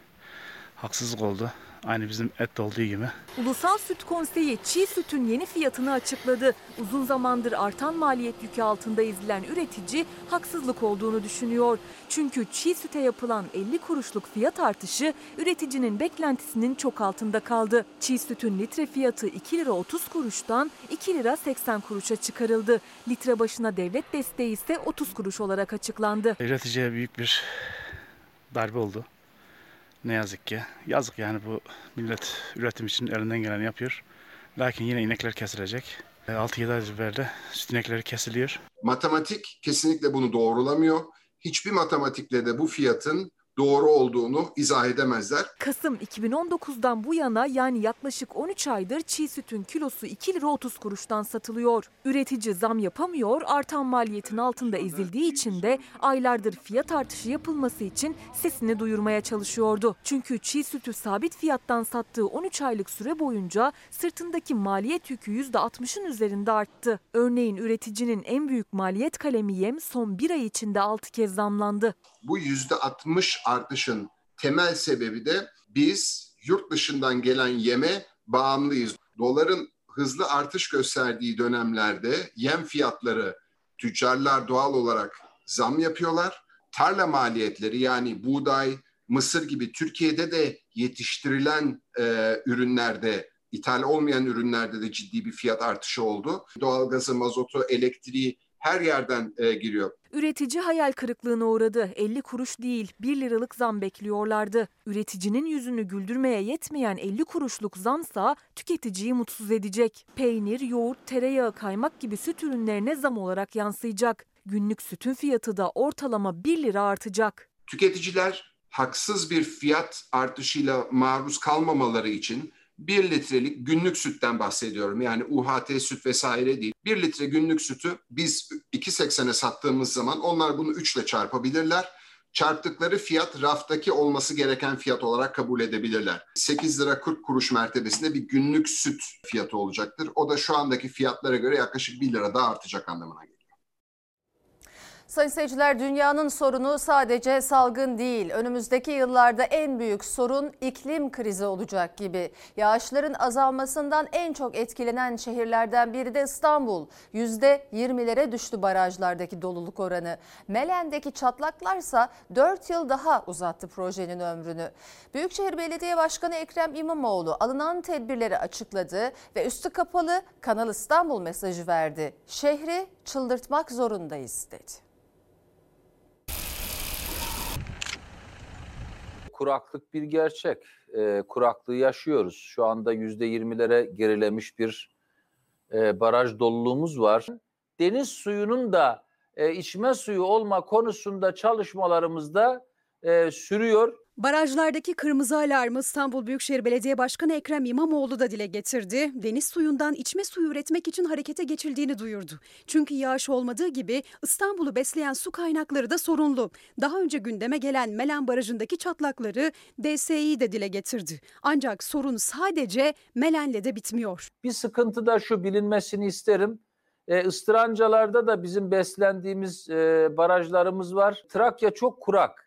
haksızlık oldu. Aynı bizim et olduğu gibi. Ulusal Süt Konseyi çiğ sütün yeni fiyatını açıkladı. Uzun zamandır artan maliyet yükü altında ezilen üretici haksızlık olduğunu düşünüyor. Çünkü çiğ süte yapılan 50 kuruşluk fiyat artışı üreticinin beklentisinin çok altında kaldı. Çiğ sütün litre fiyatı 2 lira 30 kuruştan 2 lira 80 kuruşa çıkarıldı. Litre başına devlet desteği ise 30 kuruş olarak açıklandı. Üreticiye büyük bir darbe oldu. Ne yazık ki. Yazık yani bu millet üretim için elinden geleni yapıyor. Lakin yine inekler kesilecek. 6-7 aydır beri süt inekleri kesiliyor. Matematik kesinlikle bunu doğrulamıyor. Hiçbir matematikle de bu fiyatın doğru olduğunu izah edemezler. Kasım 2019'dan bu yana yani yaklaşık 13 aydır çiğ sütün kilosu 2 lira 30 kuruştan satılıyor. Üretici zam yapamıyor, artan maliyetin altında ezildiği için de aylardır fiyat artışı yapılması için sesini duyurmaya çalışıyordu. Çünkü çiğ sütü sabit fiyattan sattığı 13 aylık süre boyunca sırtındaki maliyet yükü %60'ın üzerinde arttı. Örneğin üreticinin en büyük maliyet kalemi yem son bir ay içinde 6 kez zamlandı. Bu yüzde 60 artışın temel sebebi de biz yurt dışından gelen yeme bağımlıyız. Doların hızlı artış gösterdiği dönemlerde yem fiyatları tüccarlar doğal olarak zam yapıyorlar. Tarla maliyetleri yani buğday, mısır gibi Türkiye'de de yetiştirilen e, ürünlerde ithal olmayan ürünlerde de ciddi bir fiyat artışı oldu. Doğalgazı, mazotu, elektriği her yerden e, giriyor. Üretici hayal kırıklığına uğradı. 50 kuruş değil 1 liralık zam bekliyorlardı. Üreticinin yüzünü güldürmeye yetmeyen 50 kuruşluk zamsa tüketiciyi mutsuz edecek. Peynir, yoğurt, tereyağı, kaymak gibi süt ürünlerine zam olarak yansıyacak. Günlük sütün fiyatı da ortalama 1 lira artacak. Tüketiciler haksız bir fiyat artışıyla maruz kalmamaları için 1 litrelik günlük sütten bahsediyorum. Yani UHT süt vesaire değil. 1 litre günlük sütü biz 2.80'e sattığımız zaman onlar bunu 3 ile çarpabilirler. Çarptıkları fiyat raftaki olması gereken fiyat olarak kabul edebilirler. 8 lira 40 kuruş mertebesinde bir günlük süt fiyatı olacaktır. O da şu andaki fiyatlara göre yaklaşık 1 lira daha artacak anlamına geliyor. Sayın seyirciler dünyanın sorunu sadece salgın değil. Önümüzdeki yıllarda en büyük sorun iklim krizi olacak gibi. Yağışların azalmasından en çok etkilenen şehirlerden biri de İstanbul. %20'lere düştü barajlardaki doluluk oranı. Melen'deki çatlaklarsa 4 yıl daha uzattı projenin ömrünü. Büyükşehir Belediye Başkanı Ekrem İmamoğlu alınan tedbirleri açıkladı ve üstü kapalı Kanal İstanbul mesajı verdi. Şehri çıldırtmak zorundayız dedi. kuraklık bir gerçek. E, kuraklığı yaşıyoruz. Şu anda yüzde yirmilere gerilemiş bir e, baraj doluluğumuz var. Deniz suyunun da e, içme suyu olma konusunda çalışmalarımızda e, sürüyor. Barajlardaki kırmızı alarmı İstanbul Büyükşehir Belediye Başkanı Ekrem İmamoğlu da dile getirdi. Deniz suyundan içme suyu üretmek için harekete geçildiğini duyurdu. Çünkü yağış olmadığı gibi İstanbul'u besleyen su kaynakları da sorunlu. Daha önce gündeme gelen Melen Barajı'ndaki çatlakları DSİ de dile getirdi. Ancak sorun sadece Melen'le de bitmiyor. Bir sıkıntı da şu bilinmesini isterim. E, ıstırancalarda da bizim beslendiğimiz e, barajlarımız var. Trakya çok kurak.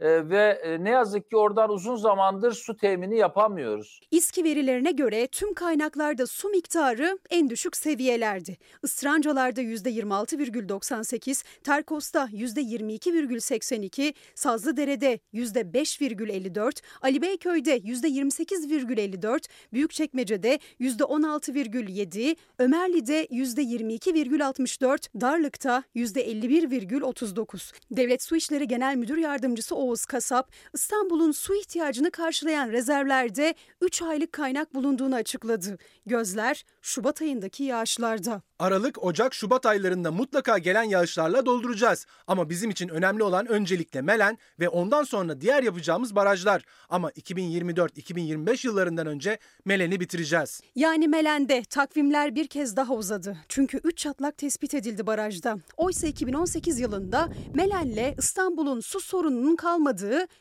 Ee, ve e, ne yazık ki oradan uzun zamandır su temini yapamıyoruz. İSKİ verilerine göre tüm kaynaklarda su miktarı en düşük seviyelerdi. Israncalarda %26,98, Terkos'ta %22,82, Sazlıdere'de %5,54, Ali Beyköy'de %28,54, Büyükçekmece'de %16,7, Ömerli'de %22,64, Darlık'ta %51,39. Devlet Su İşleri Genel Müdür Yardımcısı Oğuz Kasap, İstanbul'un su ihtiyacını karşılayan rezervlerde 3 aylık kaynak bulunduğunu açıkladı. Gözler Şubat ayındaki yağışlarda. Aralık, Ocak, Şubat aylarında mutlaka gelen yağışlarla dolduracağız. Ama bizim için önemli olan öncelikle Melen ve ondan sonra diğer yapacağımız barajlar. Ama 2024-2025 yıllarından önce Melen'i bitireceğiz. Yani Melen'de takvimler bir kez daha uzadı. Çünkü 3 çatlak tespit edildi barajda. Oysa 2018 yılında Melen'le İstanbul'un su sorununun kalmadığı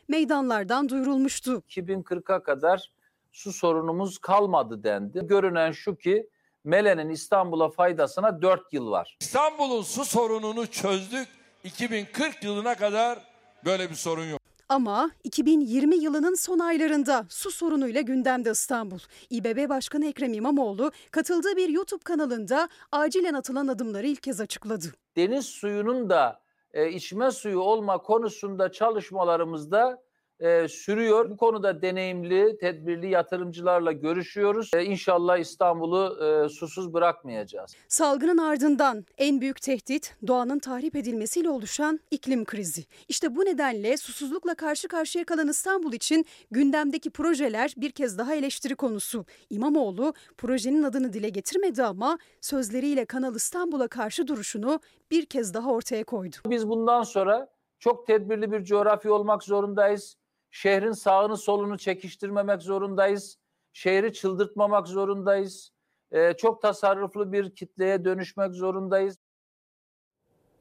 meydanlardan duyurulmuştu. 2040'a kadar su sorunumuz kalmadı dendi. Görünen şu ki Melen'in İstanbul'a faydasına 4 yıl var. İstanbul'un su sorununu çözdük. 2040 yılına kadar böyle bir sorun yok. Ama 2020 yılının son aylarında su sorunuyla gündemde İstanbul. İBB Başkanı Ekrem İmamoğlu katıldığı bir YouTube kanalında acilen atılan adımları ilk kez açıkladı. Deniz suyunun da e, içme suyu olma konusunda çalışmalarımızda e, sürüyor. Bu konuda deneyimli, tedbirli yatırımcılarla görüşüyoruz. E, inşallah İstanbul'u e, susuz bırakmayacağız. Salgının ardından en büyük tehdit doğanın tahrip edilmesiyle oluşan iklim krizi. İşte bu nedenle susuzlukla karşı karşıya kalan İstanbul için gündemdeki projeler bir kez daha eleştiri konusu. İmamoğlu projenin adını dile getirmedi ama sözleriyle Kanal İstanbul'a karşı duruşunu bir kez daha ortaya koydu. Biz bundan sonra Çok tedbirli bir coğrafya olmak zorundayız. Şehrin sağını solunu çekiştirmemek zorundayız. Şehri çıldırtmamak zorundayız. Ee, çok tasarruflu bir kitleye dönüşmek zorundayız.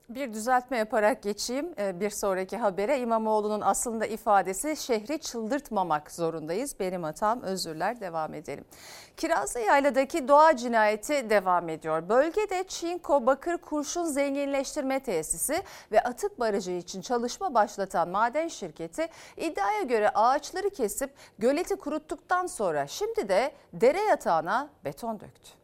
Bir düzeltme yaparak geçeyim Ee, bir sonraki habere. İmamoğlu'nun aslında ifadesi şehri çıldırtmamak zorundayız. Benim hatam özürler devam edelim. Kirazlı Yayla'daki doğa cinayeti devam ediyor. Bölgede Çinko Bakır Kurşun Zenginleştirme Tesisi ve atık barajı için çalışma başlatan maden şirketi iddiaya göre ağaçları kesip göleti kuruttuktan sonra şimdi de dere yatağına beton döktü.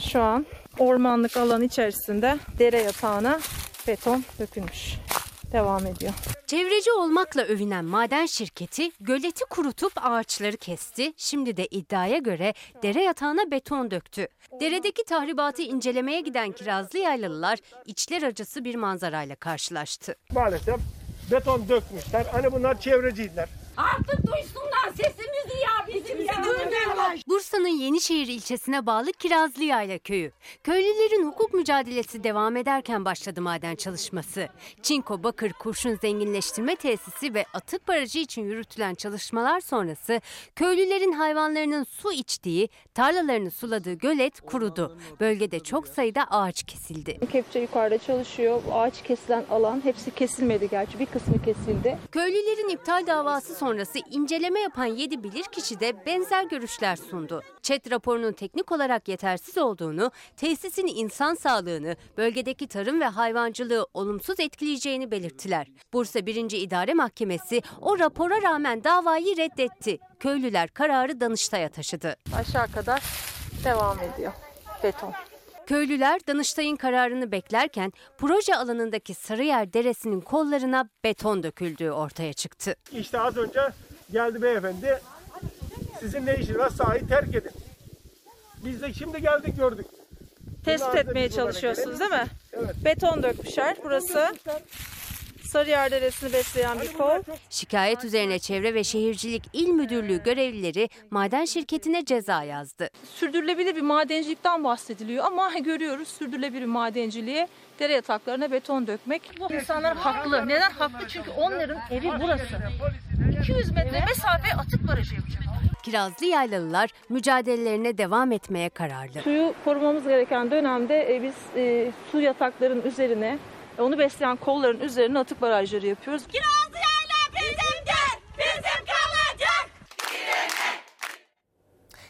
Şu an ormanlık alan içerisinde dere yatağına beton dökülmüş. Devam ediyor. Çevreci olmakla övünen maden şirketi göleti kurutup ağaçları kesti. Şimdi de iddiaya göre dere yatağına beton döktü. Deredeki tahribatı incelemeye giden Kirazlı Yaylalılar içler acısı bir manzarayla karşılaştı. Maalesef beton dökmüşler. Hani bunlar çevreciydiler. Artık duysunlar sesimizi ya bizim duymuyorlar. Bursa'nın Yenişehir ilçesine bağlı Kirazlı Yayla köyü. Köylülerin hukuk mücadelesi devam ederken başladı maden çalışması. Çinko Bakır Kurşun Zenginleştirme Tesisi ve atık barajı için yürütülen çalışmalar sonrası köylülerin hayvanlarının su içtiği, tarlalarını suladığı gölet kurudu. Bölgede çok sayıda ağaç kesildi. Kepçe yukarıda çalışıyor. Ağaç kesilen alan hepsi kesilmedi gerçi. Bir kısmı kesildi. Köylülerin iptal davası sonrası inceleme yapan 7 bilirkişi de benzer görüşler sundu. ÇED raporunun teknik olarak yetersiz olduğunu, tesisin insan sağlığını, bölgedeki tarım ve hayvancılığı olumsuz etkileyeceğini belirttiler. Bursa 1. İdare Mahkemesi o rapora rağmen davayı reddetti. Köylüler kararı Danıştay'a taşıdı. Aşağı kadar devam ediyor beton. Köylüler Danıştay'ın kararını beklerken proje alanındaki Sarıyer Deresi'nin kollarına beton döküldüğü ortaya çıktı. İşte az önce geldi beyefendi. Sizin ne işiniz var sahayı terk edin. Biz de şimdi geldik gördük. Bunlar da etmeye çalışıyorsunuz değil mi? Evet. Beton dökmüşler. Burası Sarıyer Deresi'ni besleyen bir kol. Şikayet üzerine Çevre ve Şehircilik İl Müdürlüğü görevlileri maden şirketine ceza yazdı. Sürdürülebilir bir madencilikten bahsediliyor ama görüyoruz sürdürülebilir bir madenciliğe dere yataklarına beton dökmek. Bu insanlar haklı. Neden haklı? Çünkü onların evi burası. 200 metre mesafe atık barajı yapacak. Kirazlı Yaylalılar mücadelelerine devam etmeye kararlı. Suyu korumamız gereken dönemde e, biz e, su yataklarının üzerine, onu besleyen kolların üzerine atık barajları yapıyoruz. Kirazlı Yayla bizimdir, bizim kalacak.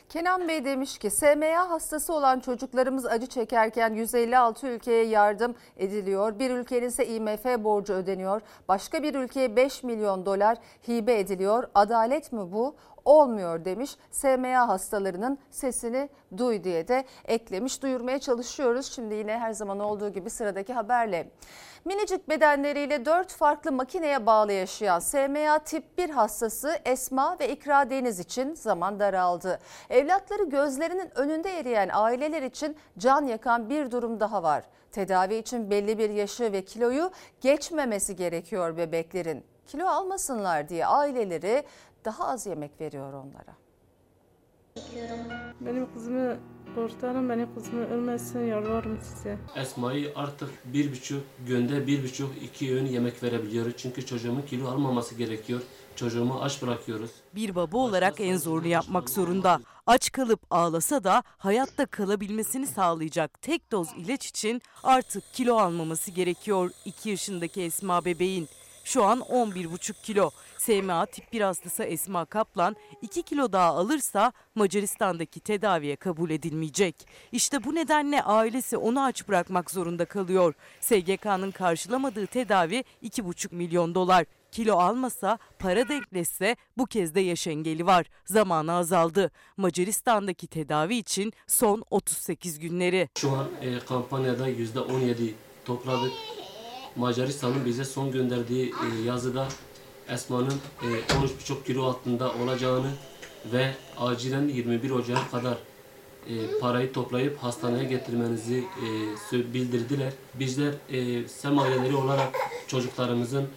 Kenan Bey demiş ki SMA hastası olan çocuklarımız acı çekerken 156 ülkeye yardım ediliyor. Bir ülkenin ise IMF borcu ödeniyor. Başka bir ülkeye 5 milyon dolar hibe ediliyor. Adalet mi bu? Olmuyor demiş. SMA hastalarının sesini duy diye de eklemiş. Duyurmaya çalışıyoruz. Şimdi yine her zaman olduğu gibi sıradaki haberle. Minicik bedenleriyle 4 farklı makineye bağlı yaşayan SMA tip 1 hastası Esma ve İkra Deniz için zaman daraldı. Evlatları gözlerinin önünde eriyen aileler için can yakan bir durum daha var. Tedavi için belli bir yaşı ve kiloyu geçmemesi gerekiyor bebeklerin. Kilo almasınlar diye aileleri daha az yemek veriyor onlara. Benim kızımı kurtarın, benim kızımı ölmesin yalvarırım size. Esma'yı artık bir buçuk günde bir buçuk iki öğün yemek verebiliyoruz. Çünkü çocuğumun kilo almaması gerekiyor. Çocuğumu aç bırakıyoruz. Bir baba olarak en zorunu yapmak zorunda. Aç kalıp ağlasa da hayatta kalabilmesini sağlayacak tek doz ilaç için artık kilo almaması gerekiyor 2 yaşındaki Esma bebeğin. Şu an 11,5 kilo. SMA tip 1 hastası Esma Kaplan 2 kilo daha alırsa Macaristan'daki tedaviye kabul edilmeyecek. İşte bu nedenle ailesi onu aç bırakmak zorunda kalıyor. SGK'nın karşılamadığı tedavi 2,5 milyon dolar. Kilo almasa, para denkleşse bu kez de yaş engeli var. Zamanı azaldı. Macaristan'daki tedavi için son 38 günleri. Şu an e, kampanyada yüzde 17 topladık. Macaristan'ın bize son gönderdiği e, yazıda Esma'nın e, 13,5 kilo altında olacağını ve acilen 21 Ocak'a kadar e, parayı toplayıp hastaneye getirmenizi e, bildirdiler. Bizler e, SEM aileleri olarak çocuklarımızın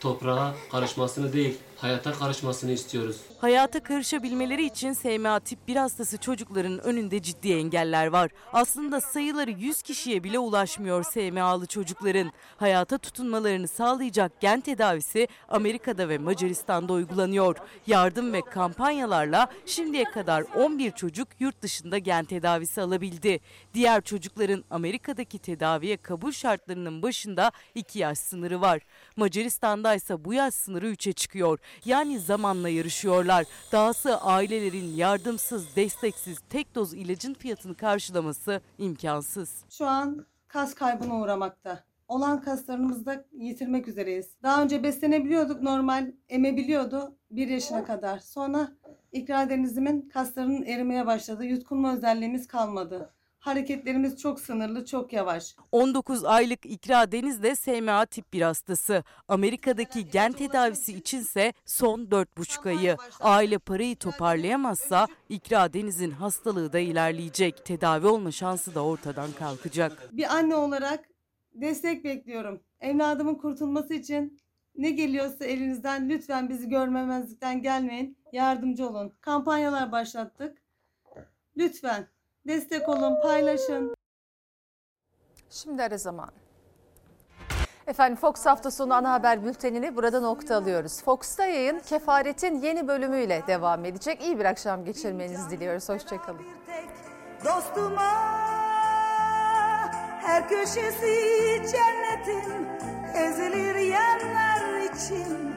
toprağa karışmasını değil, hayata karışmasını istiyoruz. Hayata karışabilmeleri için SMA tip 1 hastası çocukların önünde ciddi engeller var. Aslında sayıları 100 kişiye bile ulaşmıyor SMA'lı çocukların. Hayata tutunmalarını sağlayacak gen tedavisi Amerika'da ve Macaristan'da uygulanıyor. Yardım ve kampanyalarla şimdiye kadar 11 çocuk yurt dışında gen tedavisi alabildi. Diğer çocukların Amerika'daki tedaviye kabul şartlarının başında 2 yaş sınırı var. Macaristan'da ise bu yaş sınırı 3'e çıkıyor. Yani zamanla yarışıyorlar. Dahası ailelerin yardımsız, desteksiz tek doz ilacın fiyatını karşılaması imkansız. Şu an kas kaybına uğramakta. Olan kaslarımızı da yitirmek üzereyiz. Daha önce beslenebiliyorduk normal, emebiliyordu bir yaşına kadar. Sonra ikrar denizimin kaslarının erimeye başladı. Yutkunma özelliğimiz kalmadı. Hareketlerimiz çok sınırlı, çok yavaş. 19 aylık İkra Deniz de SMA tip 1 hastası. Amerika'daki gen tedavisi içinse son 4,5 ayı. Aile parayı toparlayamazsa İkra Deniz'in hastalığı da ilerleyecek. Tedavi olma şansı da ortadan kalkacak. Bir anne olarak destek bekliyorum. Evladımın kurtulması için ne geliyorsa elinizden lütfen bizi görmemezlikten gelmeyin. Yardımcı olun. Kampanyalar başlattık. Lütfen destek olun, paylaşın. Şimdi ara zaman. Efendim Fox hafta sonu ana haber bültenini burada nokta alıyoruz. Fox'ta yayın Kefaret'in yeni bölümüyle devam edecek. İyi bir akşam geçirmenizi diliyoruz. Hoşçakalın. Dostuma her köşesi cennetin ezilir yerler için